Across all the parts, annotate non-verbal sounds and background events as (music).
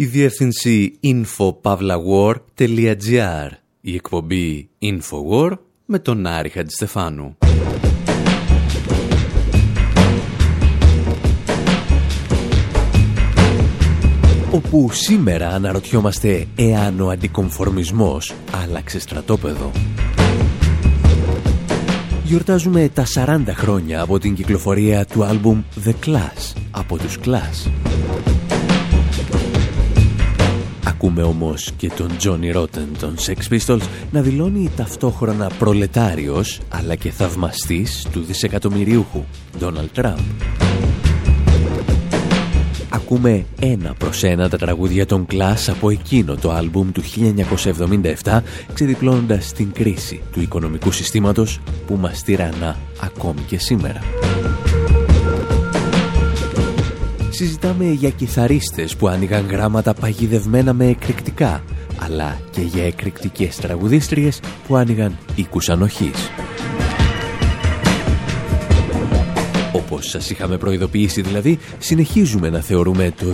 η διεύθυνση infopavlawar.gr, η εκπομπή Infowar με τον Άρη Χατζηστεφάνου. Όπου σήμερα αναρωτιόμαστε εάν ο αντικομφορμισμός άλλαξε στρατόπεδο. Γιορτάζουμε τα 40 χρόνια από την κυκλοφορία του άλμπουμ The Clash από τους Clash. Ακούμε όμως και τον Johnny Rotten των Sex Pistols να δηλώνει ταυτόχρονα προλετάριος αλλά και θαυμαστής του δισεκατομμυριούχου Donald Trump. Ακούμε ένα προς ένα τα τραγούδια των Clash από εκείνο το άλμπουμ του 1977 ξεδιπλώνοντας την κρίση του οικονομικού συστήματος που μας τυραννά ακόμη και σήμερα συζητάμε για κιθαρίστες που άνοιγαν γράμματα παγιδευμένα με εκρηκτικά, αλλά και για εκρηκτικές τραγουδίστριες που άνοιγαν οίκους ανοχής. Όπως σας είχαμε προειδοποιήσει δηλαδή, συνεχίζουμε να θεωρούμε το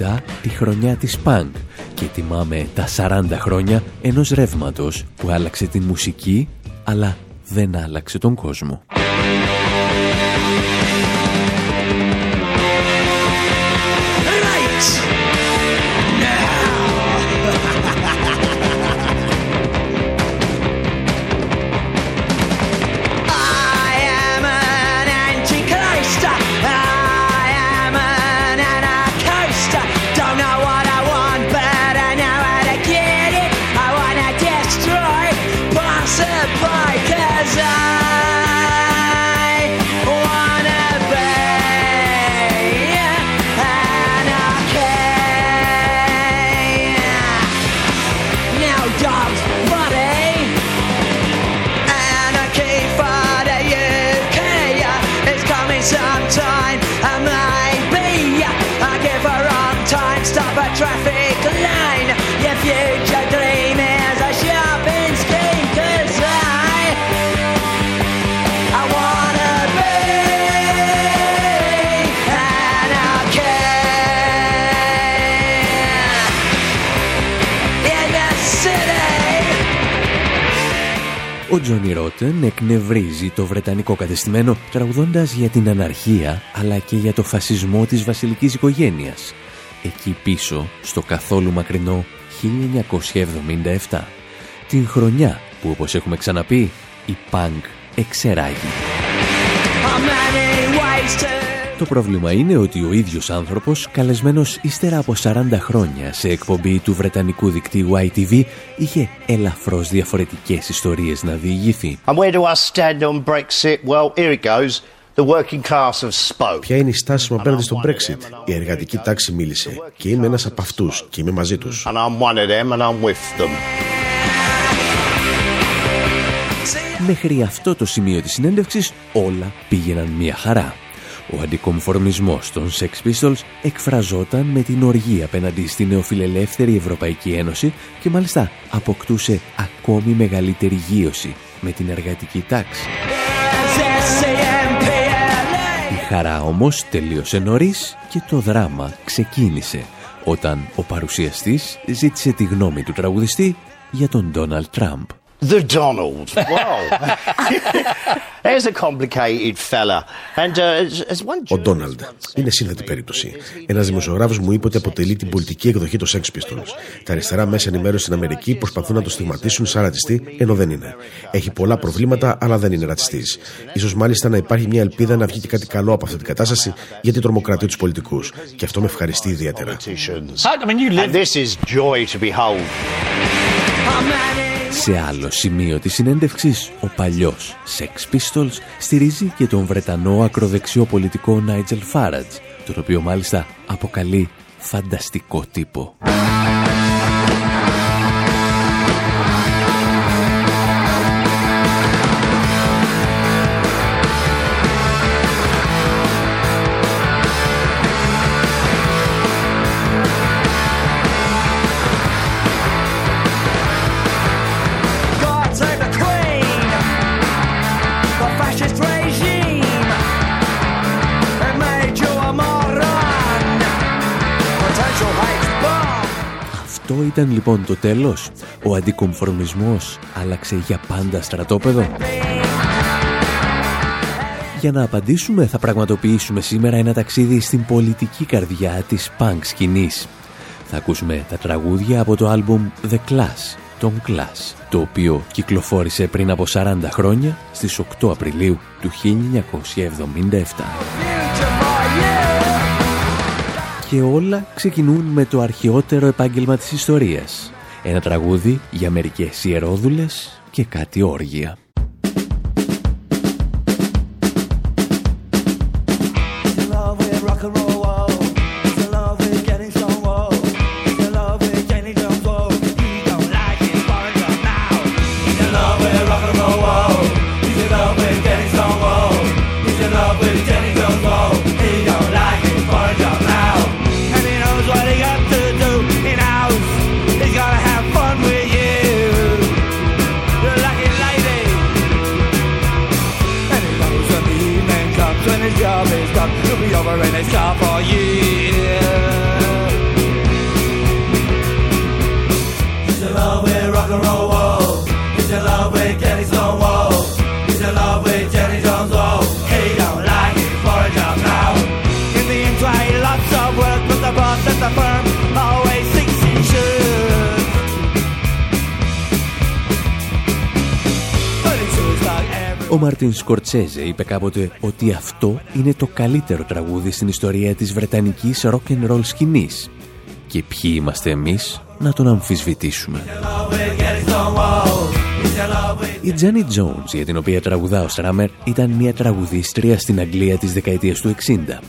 2017 τη χρονιά της πανκ και τιμάμε τα 40 χρόνια ενός ρεύματος που άλλαξε την μουσική, αλλά δεν άλλαξε τον κόσμο. Βρετανικό κατεστημένο τραγουδώντας για την αναρχία αλλά και για το φασισμό της βασιλικής οικογένειας. Εκεί πίσω, στο καθόλου μακρινό 1977. Την χρονιά που όπως έχουμε ξαναπεί η Πανκ εξεράγει. Το πρόβλημα είναι ότι ο ίδιος άνθρωπος, καλεσμένος ύστερα από 40 χρόνια σε εκπομπή του Βρετανικού δικτύου ITV, είχε ελαφρώς διαφορετικές ιστορίες να διηγηθεί. Ποια είναι η στάση μου απέναντι στο Brexit; Η εργατική τάξη μίλησε και είμαι ένας από αυτούς και είμαι μαζί τους. Μέχρι αυτό το σημείο της συνέντευξης όλα πήγαιναν μια χαρά. Ο αντικομφορμισμός των Sex Pistols εκφραζόταν με την οργή απέναντι στη νεοφιλελεύθερη Ευρωπαϊκή Ένωση και μάλιστα αποκτούσε ακόμη μεγαλύτερη γύρωση με την εργατική τάξη. Η χαρά όμως τελείωσε νωρίς και το δράμα ξεκίνησε όταν ο παρουσιαστής ζήτησε τη γνώμη του τραγουδιστή για τον Ντόναλτ Τραμπ. The Donald. Wow. (laughs) There's a complicated fella. And, uh, as one Ο Ντόναλντ. Είναι σύνθετη περίπτωση. Ένας δημοσιογράφος μου είπε ότι αποτελεί την πολιτική εκδοχή των Sex Pistols. Τα αριστερά μέσα ενημέρωση στην Αμερική προσπαθούν να το στιγματίσουν σαν ρατσιστή, ενώ δεν είναι. Έχει πολλά προβλήματα, αλλά δεν είναι ρατσιστής. σω μάλιστα να υπάρχει μια ελπίδα να βγει και κάτι καλό από αυτή την κατάσταση, γιατί τρομοκρατεί τους πολιτικούς. Και αυτό με ευχαριστεί ιδιαίτερα. This is joy to behold. Σε άλλο σημείο της συνέντευξης, ο παλιός Sex Pistols στηρίζει και τον Βρετανό ακροδεξιό πολιτικό Nigel Farage, τον οποίο μάλιστα αποκαλεί φανταστικό τύπο. Αυτό ήταν λοιπόν το τέλος; Ο αντικομφορμισμός άλλαξε για πάντα στρατόπεδο; Για να απαντήσουμε θα πραγματοποιήσουμε σήμερα ένα ταξίδι στην πολιτική καρδιά της punk σκηνής. Θα ακούσουμε τα τραγούδια από το άλμπουμ The Class, τον Class, το οποίο κυκλοφόρησε πριν από 40 χρόνια στις 8 Απριλίου του 1977. Και όλα ξεκινούν με το αρχαιότερο επάγγελμα της ιστορίας. Ένα τραγούδι για μερικές ιερόδουλες και κάτι όργια. Μάρτιν Σκορτσέζε είπε κάποτε ότι αυτό είναι το καλύτερο τραγούδι στην ιστορία της βρετανικής rock and roll σκηνής. Και ποιοι είμαστε εμείς να τον αμφισβητήσουμε; Η Τζάνι Jones, για την οποία τραγουδά ο Στράμερ, ήταν μια τραγουδίστρια στην Αγγλία της δεκαετίας του 60.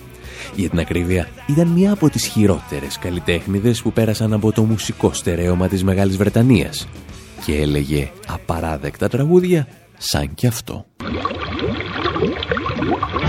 Για την ακρίβεια, ήταν μια από τις χειρότερες καλλιτέχνηδες που πέρασαν από το μουσικό στερέωμα της Μεγάλης Βρετανίας και έλεγε απαράδεκτα τραγούδια σαν κι αυτό. Oh, my God.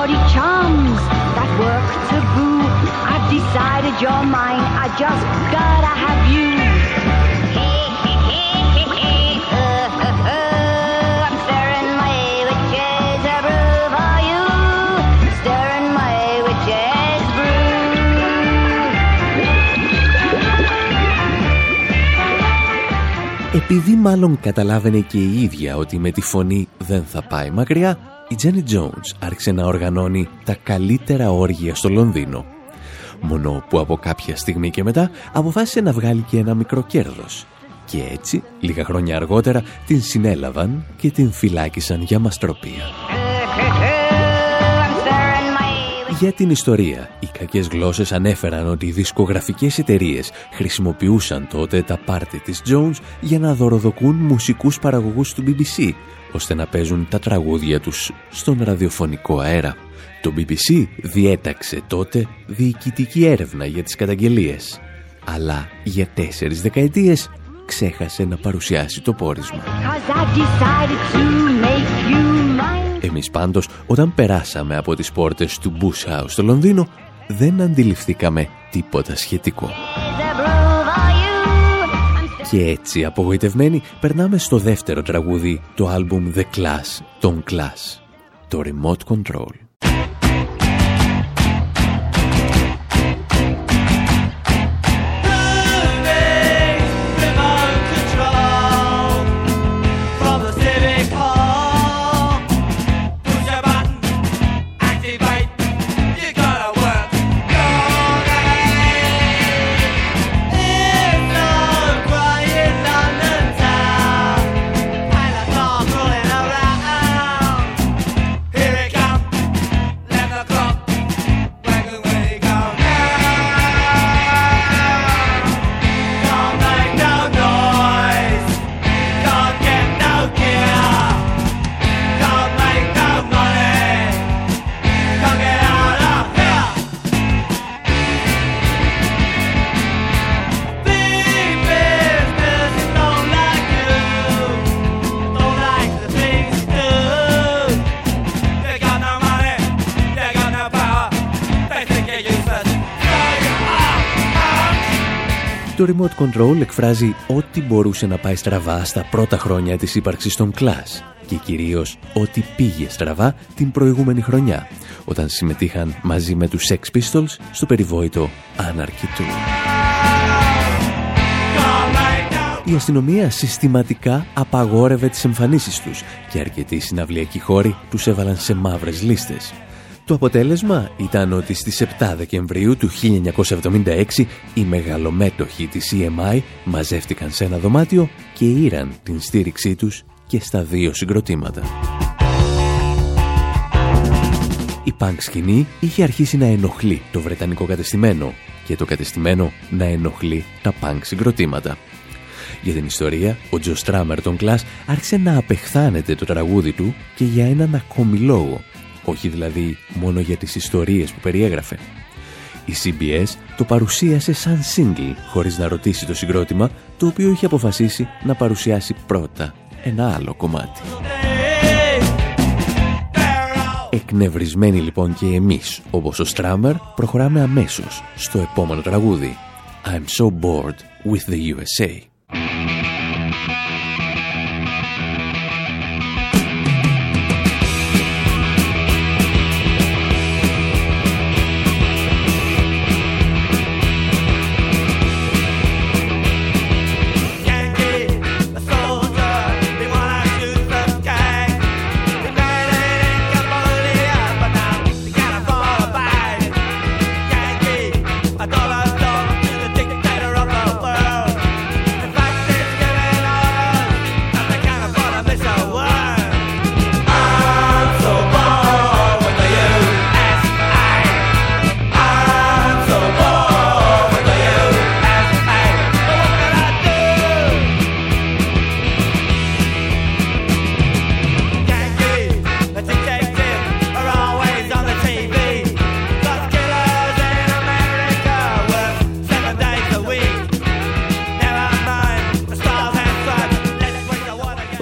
naughty charms that work to taboo. I've decided you're mine. I just gotta have you. Επειδή μάλλον καταλάβαινε και η ίδια ότι με τη φωνή δεν θα πάει μακριά, η Τζένι Jones άρχισε να οργανώνει τα καλύτερα όργια στο Λονδίνο μόνο που από κάποια στιγμή και μετά αποφάσισε να βγάλει και ένα μικρό κέρδος. Και έτσι, λίγα χρόνια αργότερα, την συνέλαβαν και την φυλάκισαν για μαστροπία. Για την ιστορία, οι κακές γλώσσες ανέφεραν ότι οι δισκογραφικές εταιρείες χρησιμοποιούσαν τότε τα πάρτι της Jones για να δωροδοκούν μουσικούς παραγωγούς του BBC, ώστε να παίζουν τα τραγούδια τους στον ραδιοφωνικό αέρα. Το BBC διέταξε τότε διοικητική έρευνα για τις καταγγελίες, αλλά για τέσσερις δεκαετίες ξέχασε να παρουσιάσει το πόρισμα. Εμείς πάντως, όταν περάσαμε από τις πόρτες του Bush House στο Λονδίνο, δεν αντιληφθήκαμε τίποτα σχετικό. Και έτσι απογοητευμένοι περνάμε στο δεύτερο τραγούδι, το άλμπουμ The Class, τον Class, το Remote Control. Remote control εκφράζει ό,τι μπορούσε να πάει στραβά στα πρώτα χρόνια της ύπαρξης των Clash και κυρίως ό,τι πήγε στραβά την προηγούμενη χρονιά, όταν συμμετείχαν μαζί με τους Sex Pistols στο περιβόητο Anarchy Tour. Η αστυνομία συστηματικά απαγόρευε τις εμφανίσεις τους και αρκετοί συναυλιακοί χώροι τους έβαλαν σε μαύρες λίστες. Το αποτέλεσμα ήταν ότι στις 7 Δεκεμβρίου του 1976 οι μεγαλομέτωχοι της EMI μαζεύτηκαν σε ένα δωμάτιο και ήραν την στήριξή τους και στα δύο συγκροτήματα. Η πανκ σκηνή είχε αρχίσει να ενοχλεί το βρετανικό κατεστημένο και το κατεστημένο να ενοχλεί τα πανκ συγκροτήματα. Για την ιστορία, ο Τζο Στράμερ των Κλάς άρχισε να απεχθάνεται το τραγούδι του και για έναν ακόμη λόγο. Όχι δηλαδή μόνο για τις ιστορίες που περιέγραφε. Η CBS το παρουσίασε σαν single, χωρίς να ρωτήσει το συγκρότημα, το οποίο είχε αποφασίσει να παρουσιάσει πρώτα ένα άλλο κομμάτι. Εκνευρισμένοι λοιπόν και εμείς, όπως ο Στράμερ, προχωράμε αμέσως στο επόμενο τραγούδι. I'm so bored with the USA.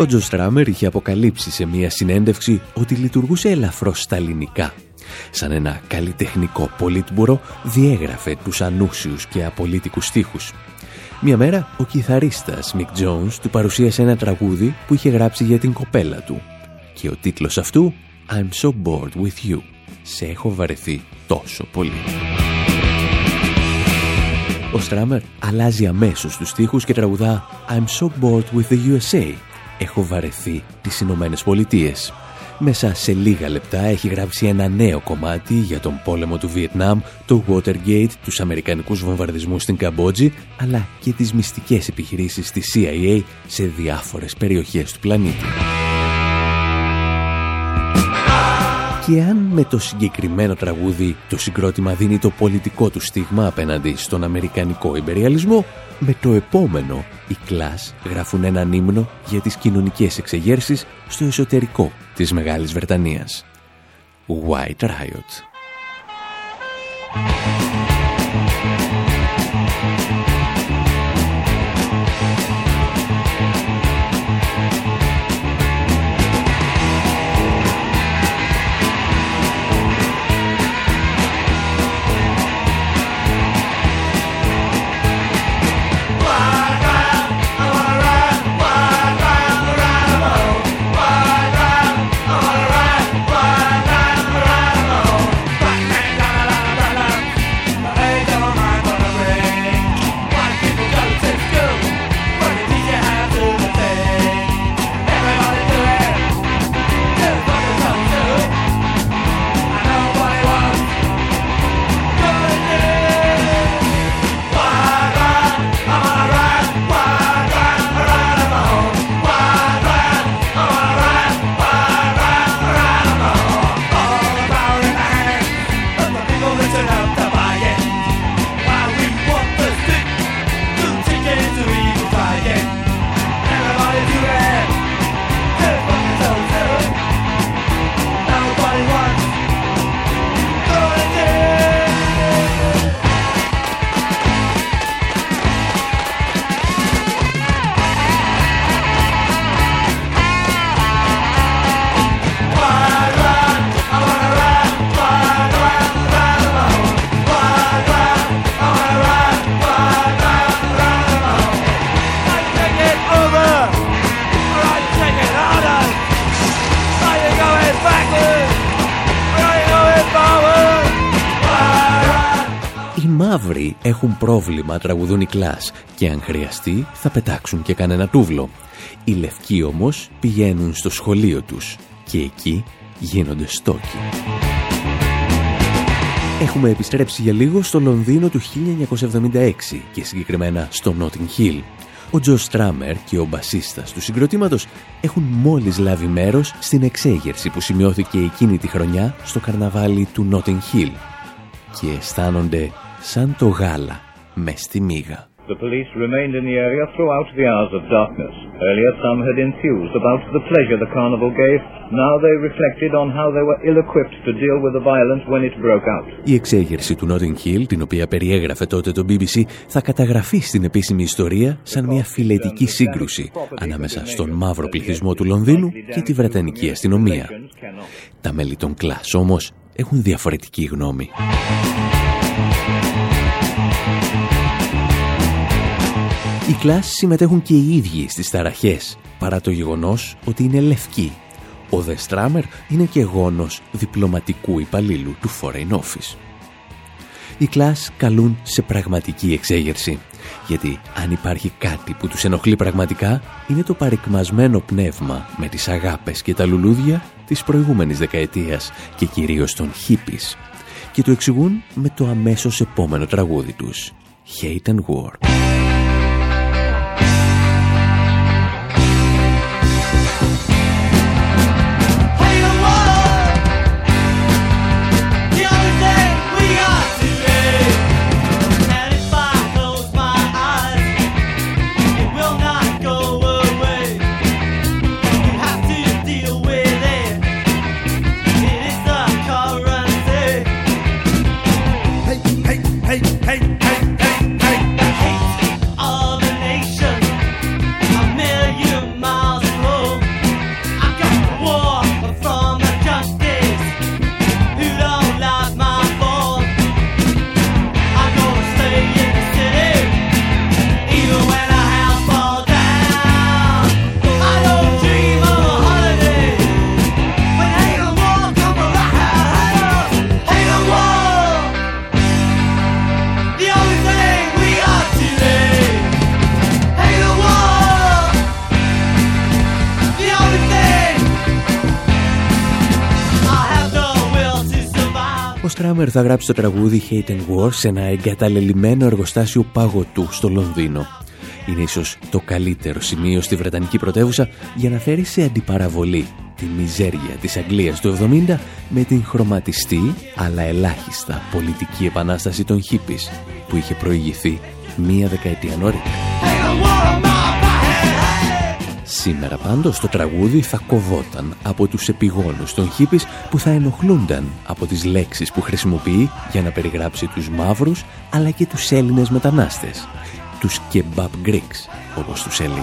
Τζο Στράμερ είχε αποκαλύψει σε μια συνέντευξη ότι λειτουργούσε ελαφρώς στα ελληνικά. Σαν ένα καλλιτεχνικό πολίτμπουρο διέγραφε τους ανούσιους και απολύτικους στίχους. Μια μέρα ο κιθαρίστας Μικ Τζόνς του παρουσίασε ένα τραγούδι που είχε γράψει για την κοπέλα του. Και ο τίτλος αυτού «I'm so bored with you». Σε έχω βαρεθεί τόσο πολύ. Ο Στράμερ αλλάζει αμέσως τους στίχους και τραγουδά «I'm so bored with the USA» έχω βαρεθεί τις Ηνωμένες Πολιτείες. Μέσα σε λίγα λεπτά έχει γράψει ένα νέο κομμάτι για τον πόλεμο του Βιετνάμ, το Watergate, τους Αμερικανικούς βομβαρδισμούς στην Καμπότζη, αλλά και τις μυστικές επιχειρήσεις της CIA σε διάφορες περιοχές του πλανήτη. Και αν με το συγκεκριμένο τραγούδι το συγκρότημα δίνει το πολιτικό του στίγμα απέναντι στον Αμερικανικό υπεριαλισμό, με το επόμενο οι Κλάς γράφουν έναν ύμνο για τις κοινωνικές εξεγέρσεις στο εσωτερικό της Μεγάλης Βρετανίας. White Riot. Έχουν πρόβλημα, τραγουδούν οι κλάς και αν χρειαστεί θα πετάξουν και κανένα τούβλο. Οι λευκοί όμως πηγαίνουν στο σχολείο τους και εκεί γίνονται στόκοι. Έχουμε επιστρέψει για λίγο στο Λονδίνο του 1976 και συγκεκριμένα στο Notting Hill. Ο Τζο Στράμερ και ο μπασίστας του συγκροτήματος έχουν μόλις λάβει μέρος στην εξέγερση που σημειώθηκε εκείνη τη χρονιά στο καρναβάλι του Notting Hill και αισθάνονται σαν το γάλα με στη μύγα. The police remained in the area throughout the hours of darkness. Earlier, some had enthused about the pleasure the carnival gave. Now they reflected on how they were ill-equipped to deal with the violence when it broke out. Η εξέγερση του Notting Hill, την οποία περιέγραφε τότε το BBC, θα καταγραφεί στην επίσημη ιστορία σαν μια φιλετική σύγκρουση ανάμεσα στον μαύρο πληθυσμό του Λονδίνου και τη Βρετανική αστυνομία. Τα μέλη των κλάς όμως έχουν διαφορετική γνώμη. Οι κλάσεις συμμετέχουν και οι ίδιοι στις ταραχές, παρά το γεγονός ότι είναι λευκοί. Ο Δε Στράμερ είναι και γόνος διπλωματικού υπαλλήλου του Foreign Office. Οι κλάς καλούν σε πραγματική εξέγερση, γιατί αν υπάρχει κάτι που τους ενοχλεί πραγματικά, είναι το παρικμασμένο πνεύμα με τις αγάπες και τα λουλούδια της προηγούμενης δεκαετίας και κυρίως των hippies. Και το εξηγούν με το αμέσως επόμενο τραγούδι τους, Hate and War. Thank Κράμερ θα γράψει το τραγούδι Hate and War σε ένα εγκαταλελειμμένο εργοστάσιο παγωτού στο Λονδίνο. Είναι ίσως το καλύτερο σημείο στη Βρετανική πρωτεύουσα για να φέρει σε αντιπαραβολή τη μιζέρια της Αγγλίας του 70 με την χρωματιστή αλλά ελάχιστα πολιτική επανάσταση των χίπης που είχε προηγηθεί μία δεκαετία νωρίτερα. Σήμερα πάντως το τραγούδι θα κοβόταν από τους επιγόνους των χίπης που θα ενοχλούνταν από τις λέξεις που χρησιμοποιεί για να περιγράψει τους μαύρους αλλά και τους Έλληνες μετανάστες. Τους κεμπάπ Greeks όπως τους έλεγε.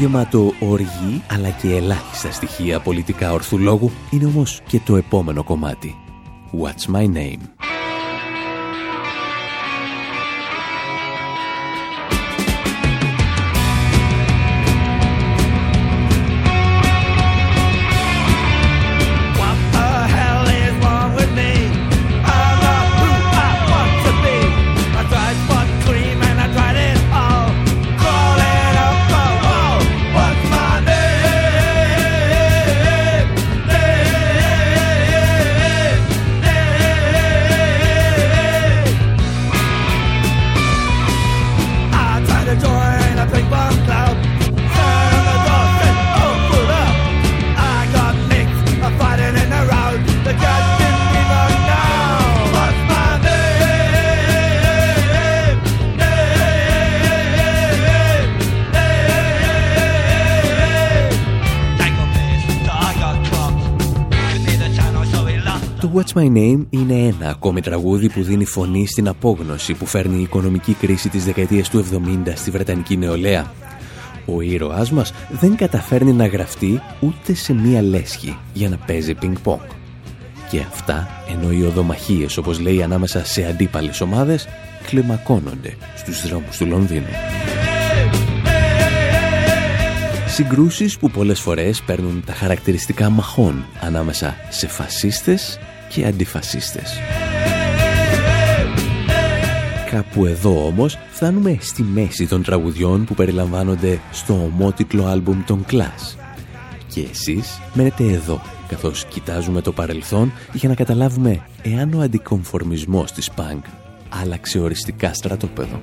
Γεμάτο οργή αλλά και ελάχιστα στοιχεία πολιτικά ορθού είναι όμως και το επόμενο κομμάτι. What's my name? My Name είναι ένα ακόμη τραγούδι που δίνει φωνή στην απόγνωση που φέρνει η οικονομική κρίση της δεκαετίας του 70 στη Βρετανική νεολαία. Ο ήρωάς μας δεν καταφέρνει να γραφτεί ούτε σε μία λέσχη για να παίζει πινκ-πονκ. Και αυτά ενώ οι οδομαχίες όπως λέει ανάμεσα σε αντίπαλες ομάδες κλιμακώνονται στους δρόμους του Λονδίνου. Συγκρούσεις που πολλές φορές παίρνουν τα χαρακτηριστικά μαχών ανάμεσα σε φασίστες και αντιφασίστες. Κάπου εδώ όμως φτάνουμε στη μέση των τραγουδιών που περιλαμβάνονται στο ομότιτλο άλμπουμ των Clash. Και εσείς μένετε εδώ, καθώς κοιτάζουμε το παρελθόν για να καταλάβουμε εάν ο αντικομφορμισμός της Punk άλλαξε οριστικά στρατόπεδο.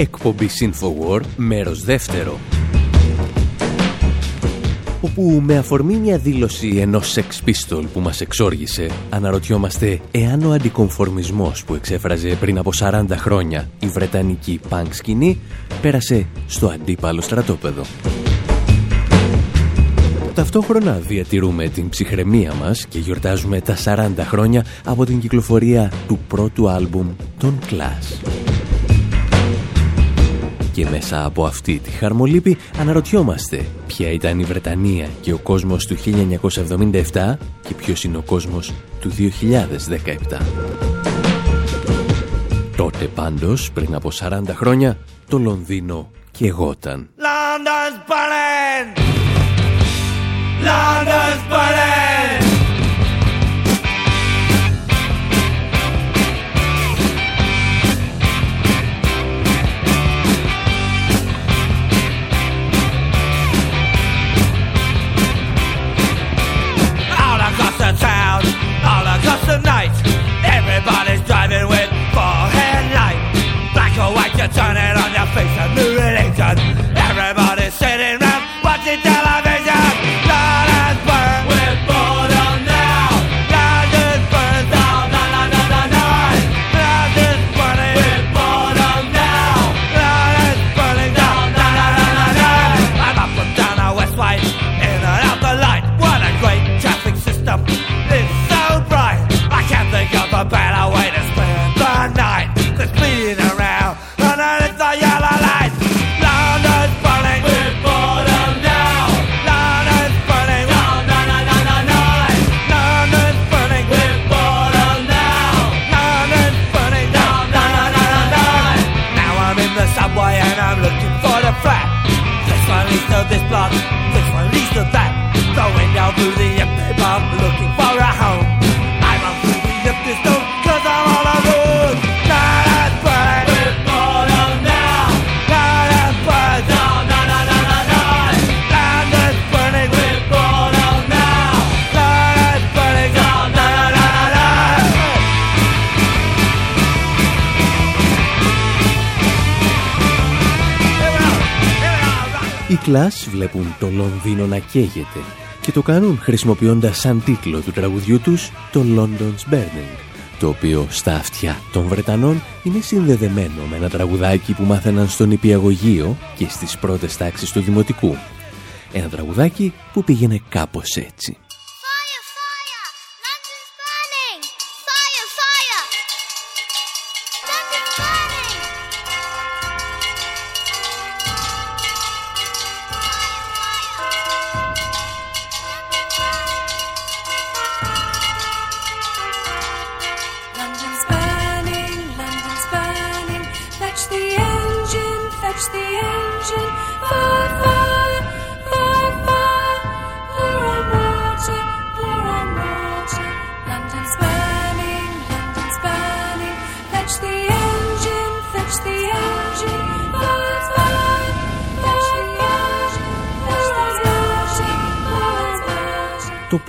Εκπομπή Infowar, μέρος δεύτερο. Όπου με αφορμή μια δήλωση ενός Sex Pistol που μας εξόργησε, αναρωτιόμαστε εάν ο αντικομφορμισμός που εξέφραζε πριν από 40 χρόνια η Βρετανική punk σκηνή πέρασε στο αντίπαλο στρατόπεδο. Ταυτόχρονα διατηρούμε την ψυχραιμία μας και γιορτάζουμε τα 40 χρόνια από την κυκλοφορία του πρώτου άλμπουμ των Clash και μέσα από αυτή τη χαρμολύπη αναρωτιόμαστε ποια ήταν η Βρετανία και ο κόσμος του 1977 και ποιος είναι ο κόσμος του 2017. Τότε πάντως, πριν από 40 χρόνια, το Λονδίνο και εγώταν. London's Everybody's driving with four headlight. Black or white, you turn it on your face and new religion. Βλέπουν το Λονδίνο να καίγεται και το κάνουν χρησιμοποιώντας σαν τίτλο του τραγουδιού τους το London's Burning, το οποίο στα αυτιά των Βρετανών είναι συνδεδεμένο με ένα τραγουδάκι που μάθαιναν στον υπηαγωγείο και στις πρώτες τάξεις του Δημοτικού. Ένα τραγουδάκι που πήγαινε κάπως έτσι.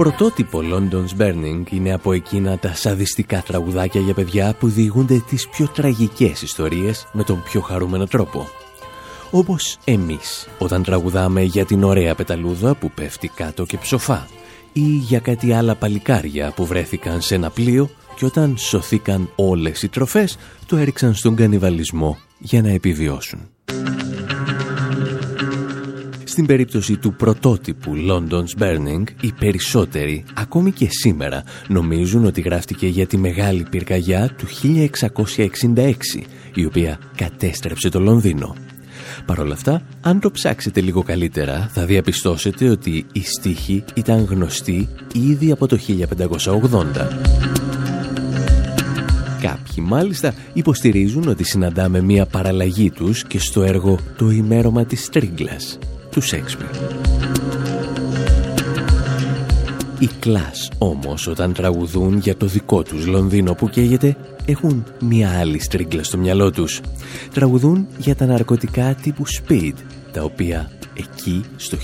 Πρωτότυπο London's Burning είναι από εκείνα τα σαδιστικά τραγουδάκια για παιδιά που διηγούνται τις πιο τραγικές ιστορίες με τον πιο χαρούμενο τρόπο. Όπως εμείς όταν τραγουδάμε για την ωραία πεταλούδα που πέφτει κάτω και ψοφά ή για κάτι άλλα παλικάρια που βρέθηκαν σε ένα πλοίο και όταν σωθήκαν όλες οι τροφές το έριξαν στον κανιβαλισμό για να επιβιώσουν. Στην περίπτωση του πρωτότυπου London's Burning, οι περισσότεροι, ακόμη και σήμερα, νομίζουν ότι γράφτηκε για τη μεγάλη πυρκαγιά του 1666, η οποία κατέστρεψε το Λονδίνο. Παρ' όλα αυτά, αν το ψάξετε λίγο καλύτερα, θα διαπιστώσετε ότι η στίχη ήταν γνωστή ήδη από το 1580. Κάποιοι μάλιστα υποστηρίζουν ότι συναντάμε μία παραλλαγή τους και στο έργο «Το ημέρωμα της Τρίγκλας» τους Σέξπιρ. Οι Κλάς όμως όταν τραγουδούν για το δικό τους Λονδίνο που καίγεται έχουν μία άλλη στρίγκλα στο μυαλό τους. Τραγουδούν για τα ναρκωτικά τύπου Speed τα οποία εκεί στο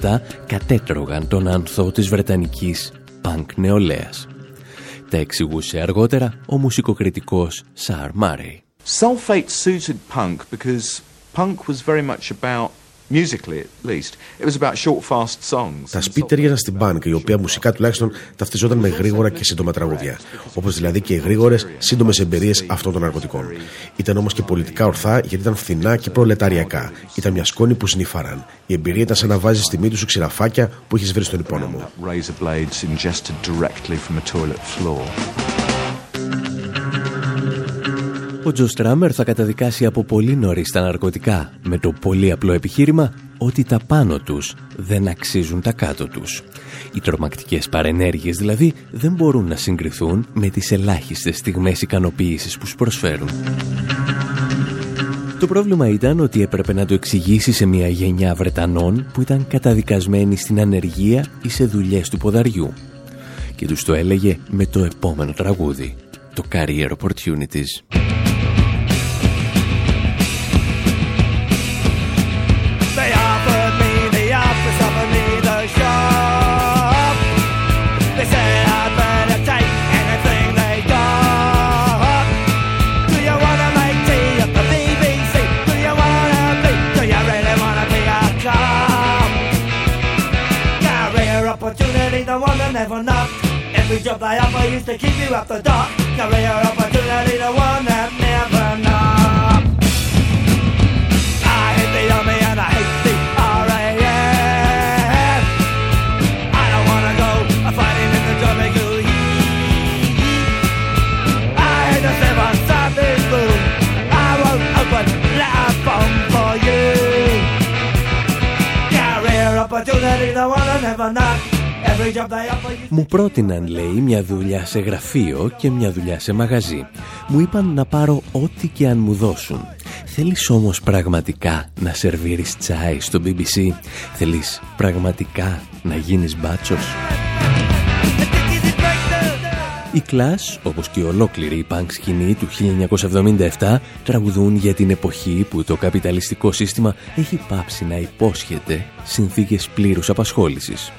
1977 κατέτρωγαν τον ανθό της Βρετανικής πανκ νεολαίας. Τα εξηγούσε αργότερα ο μουσικοκριτικός Σαρ Μάρεϊ. Sulfate suited punk because punk was very much about, musically at least, it was about short, fast songs. Τα And σπίτ ταιριάζαν στην μπάνκ, η οποία μουσικά τουλάχιστον ταυτιζόταν με γρήγορα και σύντομα τραγούδια. Όπως δηλαδή και οι γρήγορες, σύντομες εμπειρίες αυτών των ναρκωτικών. Ήταν όμως και πολιτικά ορθά γιατί ήταν φθηνά και προλεταριακά. Ήταν μια σκόνη που σνίφαραν. Η εμπειρία ήταν σαν να βάζεις στη μύτη σου ξηραφάκια που έχεις βρει στον υπόνομο. Ο Τζο Στράμερ θα καταδικάσει από πολύ νωρίς τα ναρκωτικά με το πολύ απλό επιχείρημα ότι τα πάνω τους δεν αξίζουν τα κάτω τους. Οι τρομακτικές παρενέργειες δηλαδή δεν μπορούν να συγκριθούν με τις ελάχιστες στιγμές ικανοποίησης που σου προσφέρουν. Το πρόβλημα ήταν ότι έπρεπε να το εξηγήσει σε μια γενιά Βρετανών που ήταν καταδικασμένοι στην ανεργία ή σε δουλειές του ποδαριού. Και τους το έλεγε με το επόμενο τραγούδι, το Career Opportunities. Job they offer used to keep you up the dock. Career opportunity, the one that never knocked. I hate the army and I hate the RAF. I don't wanna go fighting in the jungle heat. I hate the seven Sunday blue. I won't open letter bomb for you. Career opportunity, the one I never knock. Every job they offer you. Μου πρότειναν, λέει, μια δουλειά σε γραφείο και μια δουλειά σε μαγαζί. Μου είπαν να πάρω ό,τι και αν μου δώσουν. Θέλεις όμως πραγματικά να σερβίρεις τσάι στο BBC. Θέλεις πραγματικά να γίνεις μπάτσος; Οι Clash, όπως και η ολόκληρη η punk σκηνή του 1977, τραγουδούν για την εποχή που το καπιταλιστικό σύστημα έχει πάψει να υπόσχεται συνθήκες πλήρους απασχόλησης.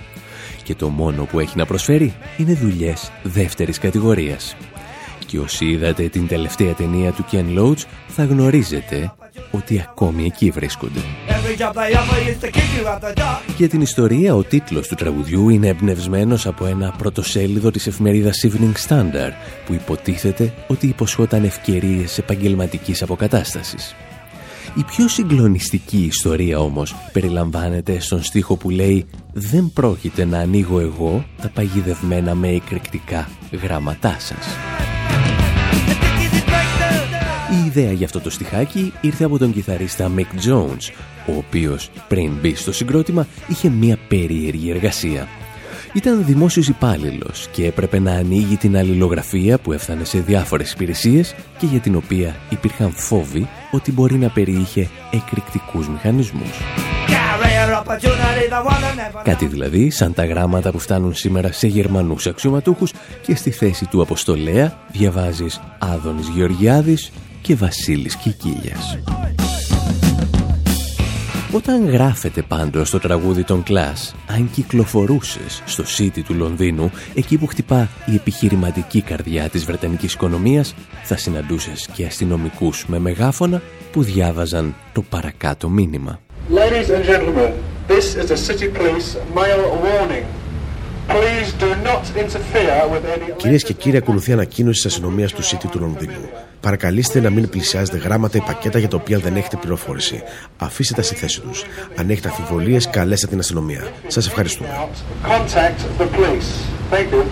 Και το μόνο που έχει να προσφέρει είναι δουλειές δεύτερης κατηγορίας. Και όσοι είδατε την τελευταία ταινία του Ken Loach θα γνωρίζετε ότι ακόμη εκεί βρίσκονται. Για την ιστορία, ο τίτλος του τραγουδιού είναι εμπνευσμένος από ένα πρωτοσέλιδο της εφημερίδας Evening Standard που υποτίθεται ότι υποσχόταν ευκαιρίες επαγγελματικής αποκατάστασης. Η πιο συγκλονιστική ιστορία όμως περιλαμβάνεται στον στίχο που λέει «Δεν πρόκειται να ανοίγω εγώ τα παγιδευμένα με εκρηκτικά γράμματά σας». Η ιδέα για αυτό το στιχάκι ήρθε από τον κιθαρίστα Mick Jones, ο οποίος πριν μπει στο συγκρότημα είχε μία περίεργη εργασία. Ήταν δημόσιος υπάλληλος και έπρεπε να ανοίγει την αλληλογραφία που έφτανε σε διάφορες υπηρεσίες και για την οποία υπήρχαν φόβοι ότι μπορεί να περιείχε εκρηκτικούς μηχανισμούς. Κάτι δηλαδή σαν τα γράμματα που φτάνουν σήμερα σε Γερμανούς αξιωματούχους και στη θέση του αποστολέα διαβάζεις Άδωνης Γεωργιάδης και Βασίλης Κικίλιας. Όταν γράφεται πάντως στο τραγούδι των Κλάς, αν κυκλοφορούσες στο City του Λονδίνου, εκεί που χτυπά η επιχειρηματική καρδιά της Βρετανικής οικονομίας, θα συναντούσες και αστυνομικούς με μεγάφωνα που διάβαζαν το παρακάτω μήνυμα. Ladies and gentlemen, this is the City Police mail warning. Κυρίες και κύριοι, ακολουθεί ανακοίνωση της αστυνομίας του City του Λονδίνου. Παρακαλείστε να μην πλησιάζετε γράμματα ή πακέτα για τα οποία δεν έχετε πληροφόρηση. Αφήστε τα στη θέση τους. Αν έχετε αμφιβολίες, καλέστε την αστυνομία. Σας ευχαριστούμε. Contact the police. Thank you.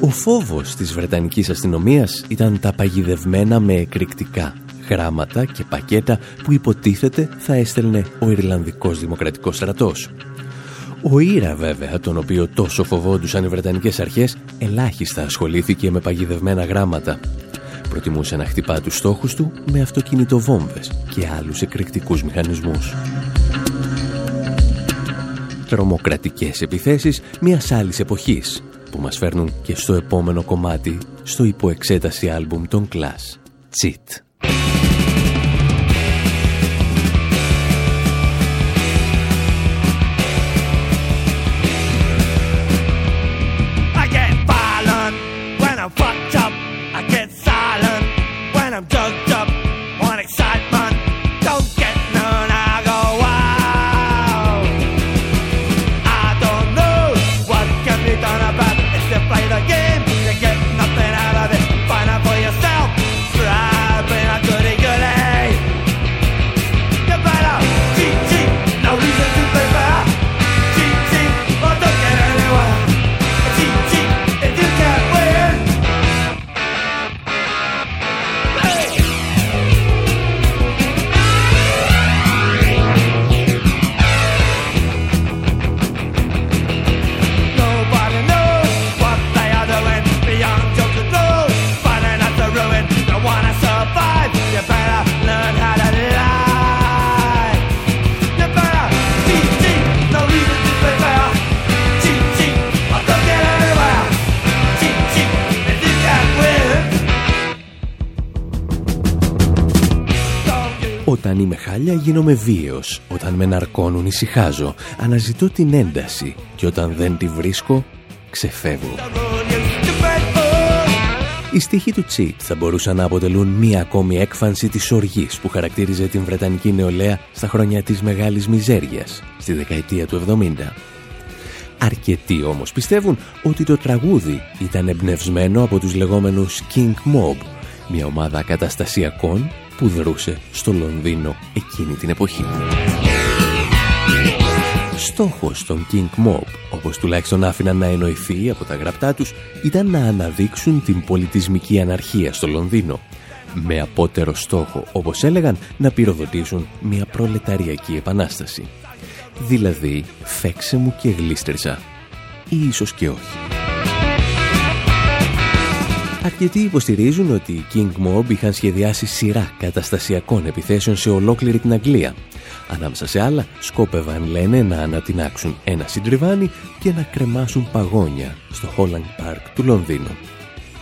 Ο φόβος της Βρετανικής αστυνομίας ήταν τα παγιδευμένα με εκρηκτικά γράμματα και πακέτα που υποτίθεται θα έστελνε ο Ιρλανδικός Δημοκρατικός Στρατός. Ο Ήρα βέβαια, τον οποίο τόσο φοβόντουσαν οι Βρετανικές αρχές, ελάχιστα ασχολήθηκε με παγιδευμένα γράμματα. Προτιμούσε να χτυπά τους στόχους του με αυτοκινητοβόμβες και άλλους εκρηκτικούς μηχανισμούς. Τρομοκρατικές επιθέσεις μιας άλλης εποχής που μας φέρνουν και στο επόμενο κομμάτι στο υποεξέταση άλμπουμ των Clash, Cheat. Γίνομαι βίαιος, όταν με ναρκώνουν ησυχάζω, αναζητώ την ένταση και όταν δεν τη βρίσκω, ξεφεύγω. ruin you, stupid fool. Οι στίχοι του Τσίτ θα μπορούσαν να αποτελούν μία ακόμη έκφανση της οργής που χαρακτήριζε την Βρετανική νεολαία στα χρόνια της μεγάλης μιζέριας, στη δεκαετία του 70. Αρκετοί όμως πιστεύουν ότι το τραγούδι ήταν εμπνευσμένο από τους λεγόμενους King Mob, μια ομάδα καταστασιακών που δρούσε στο Λονδίνο εκείνη την εποχή. Στόχος των King Mob, όπως τουλάχιστον άφηναν να εννοηθεί από τα γραπτά τους, ήταν να αναδείξουν την πολιτισμική αναρχία στο Λονδίνο. Με απότερο στόχο, όπως έλεγαν, να πυροδοτήσουν μια προλεταριακή επανάσταση. Δηλαδή, φέξε μου και γλίστρισα. Ή ίσως και όχι. Αρκετοί υποστηρίζουν ότι οι King Mob είχαν σχεδιάσει σειρά καταστασιακών επιθέσεων σε ολόκληρη την Αγγλία. Ανάμεσα σε άλλα, σκόπευαν, λένε, να ανατινάξουν ένα συντριβάνι και να κρεμάσουν παγόνια στο Holland Park του Λονδίνου.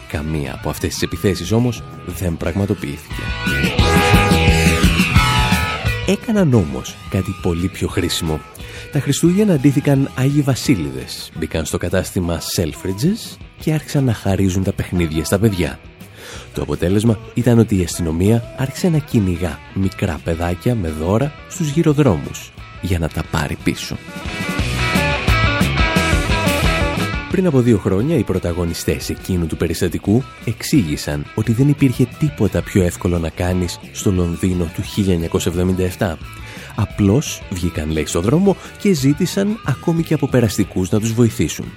Καμία από αυτές τις επιθέσεις όμως δεν πραγματοποιήθηκε. Έκαναν όμως κάτι πολύ πιο χρήσιμο. Τα Χριστούγεννα αντίθηκαν Άγιοι Βασίλειδες, μπήκαν στο κατάστημα Selfridges και άρχισαν να χαρίζουν τα παιχνίδια στα παιδιά. Το αποτέλεσμα ήταν ότι η αστυνομία άρχισε να κυνηγά μικρά παιδάκια με δώρα στους γυροδρόμους για να τα πάρει πίσω. Πριν από δύο χρόνια, οι πρωταγωνιστές εκείνου του περιστατικού εξήγησαν ότι δεν υπήρχε τίποτα πιο εύκολο να κάνεις στο Λονδίνο του 1977. Απλώς βγήκαν, λέει, στο δρόμο και ζήτησαν ακόμη και από περαστικούς να τους βοηθήσουν.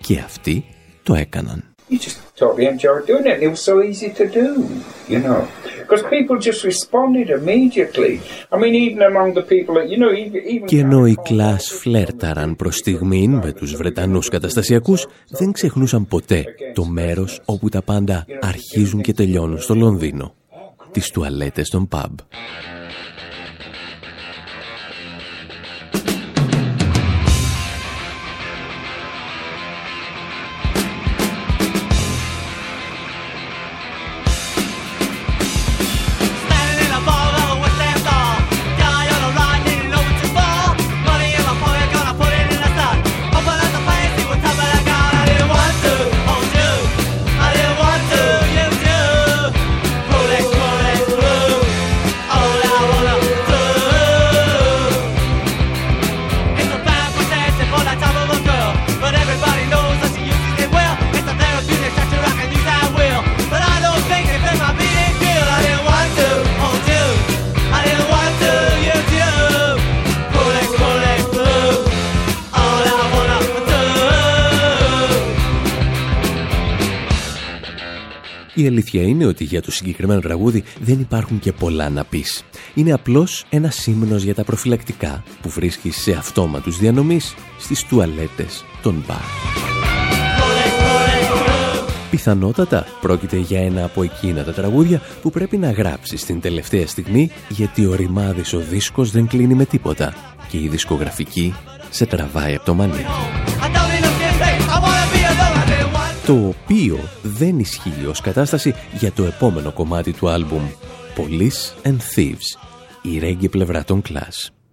Και αυτοί το έκαναν. You just totally enjoyed doing it. And it was so easy to do, you know. Because people just responded immediately. I mean, even among the people that, you know, even... even Και ενώ οι κλάς φλέρταραν προς στιγμήν με τους Βρετανούς καταστασιακούς, δεν ξεχνούσαν ποτέ το μέρος όπου τα πάντα αρχίζουν και τελειώνουν στο Λονδίνο. Τις τουαλέτες των pub. Η αλήθεια είναι ότι για το συγκεκριμένο τραγούδι δεν υπάρχουν και πολλά να πεις. Είναι απλώς ένα σύμνος για τα προφυλακτικά που βρίσκεις σε αυτόματους διανομής στις τουαλέτες των μπαρ. Πιθανότατα πρόκειται για ένα από εκείνα τα τραγούδια που πρέπει να γράψεις την τελευταία στιγμή γιατί ο ρημάδης ο δίσκος δεν κλείνει με τίποτα και η δισκογραφική σε τραβάει από το μανίκι. Το οποίο δεν ισχύει ως κατάσταση για το επόμενο κομμάτι του άλμπουμ Police and Thieves, η ρέγγι πλευρά των Clash.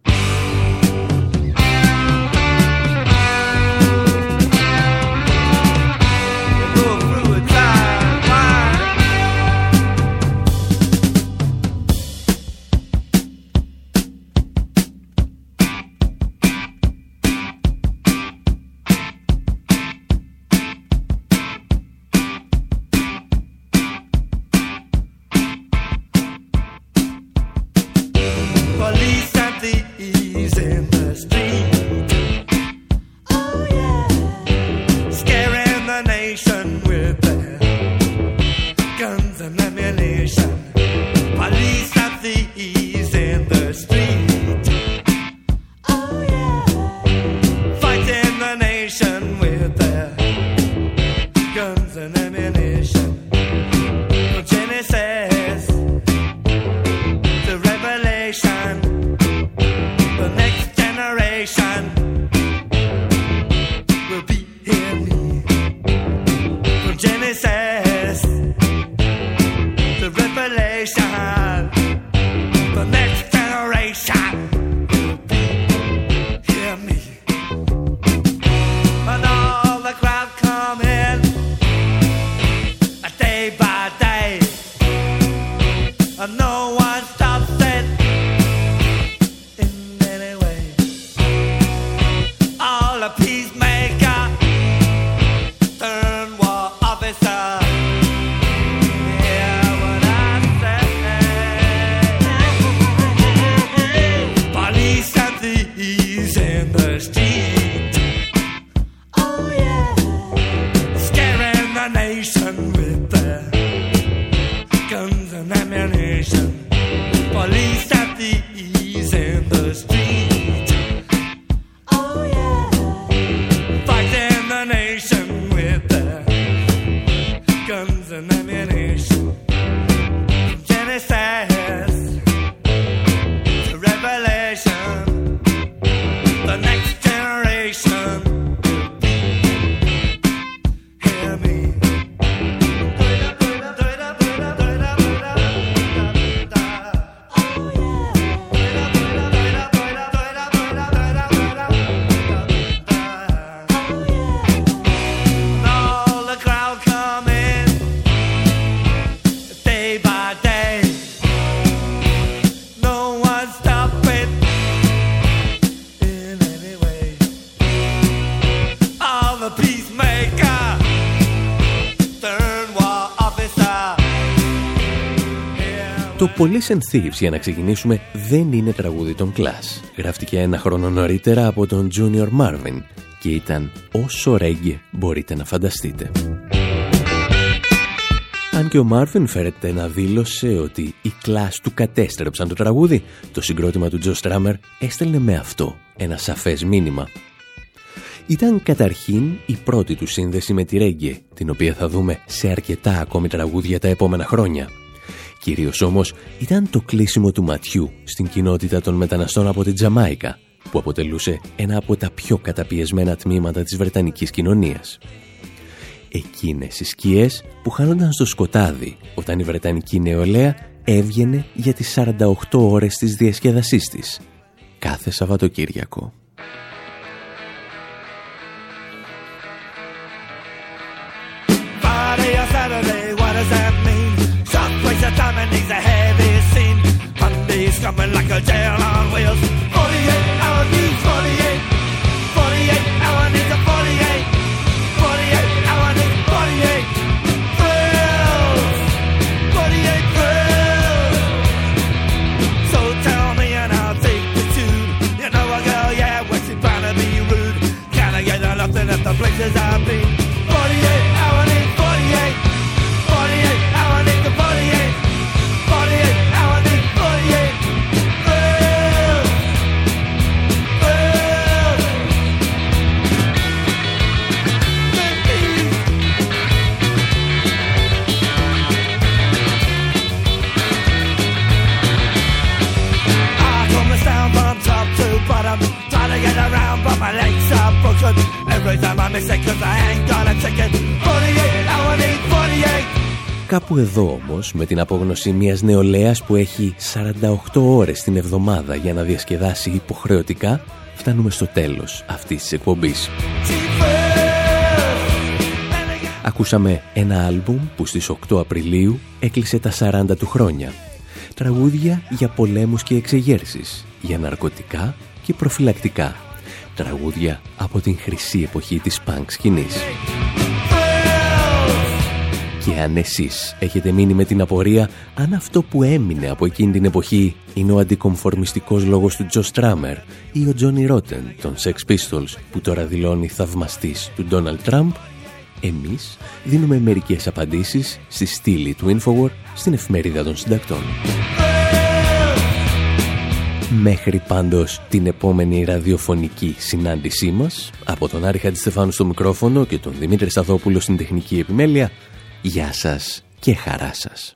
besar. Police and Thieves, για να ξεκινήσουμε, δεν είναι τραγούδι των Clash. Γράφτηκε ένα χρόνο νωρίτερα από τον Junior Marvin και ήταν όσο ρέγγε μπορείτε να φανταστείτε. Αν και ο Μάρβιν φέρεται να δήλωσε ότι οι Clash του κατέστρεψαν το τραγούδι, το συγκρότημα του Τζο Στράμερ έστελνε με αυτό ένα σαφές μήνυμα. Ήταν καταρχήν η πρώτη του σύνδεση με τη ρέγγε, την οποία θα δούμε σε αρκετά ακόμη τραγούδια τα επόμενα χρόνια. Κυρίως όμως ήταν το κλείσιμο του ματιού στην κοινότητα των μεταναστών από την Τζαμάικα, που αποτελούσε ένα από τα πιο καταπιεσμένα τμήματα της Βρετανικής κοινωνίας. Εκείνες οι σκιές που χάνονταν στο σκοτάδι όταν η Βρετανική νεολαία έβγαινε για τις 48 ώρες της διασκεδασής της, κάθε Σαββατοκύριακο. Coming like a jail on my legs are broken. Every time I miss it, cause I ain't got a ticket. 48 hour need 48. Κάπου εδώ όμως, με την απόγνωση μιας νεολαίας που έχει 48 ώρες την εβδομάδα για να διασκεδάσει υποχρεωτικά, φτάνουμε στο τέλος αυτής της εκπομπής. Ακούσαμε ένα άλμπουμ που στις 8 Απριλίου έκλεισε τα 40 του χρόνια. Τραγούδια για πολέμους και εξεγέρσεις, για ναρκωτικά και προφυλακτικά. Τραγούδια από την χρυσή εποχή της punk σκηνής. Και αν εσείς έχετε μείνει με την απορία αν αυτό που έμεινε από εκείνη την εποχή είναι ο αντικομφορμιστικός λόγος του Τζο Στράμερ ή ο Τζόνι Ρότεν των Sex Pistols που τώρα δηλώνει θαυμαστής του Ντόναλτ Τραμπ, εμείς δίνουμε μερικές απαντήσεις στη στήλη του Infowar στην εφημερίδα των συντακτών. Μέχρι πάντως την επόμενη ραδιοφωνική συνάντησή μας, από τον Άρη Χατζηστεφάνου στο μικρόφωνο και τον Δημήτρη Σταθόπουλο στην τεχνική επιμέλεια, γεια σας και χαρά σας.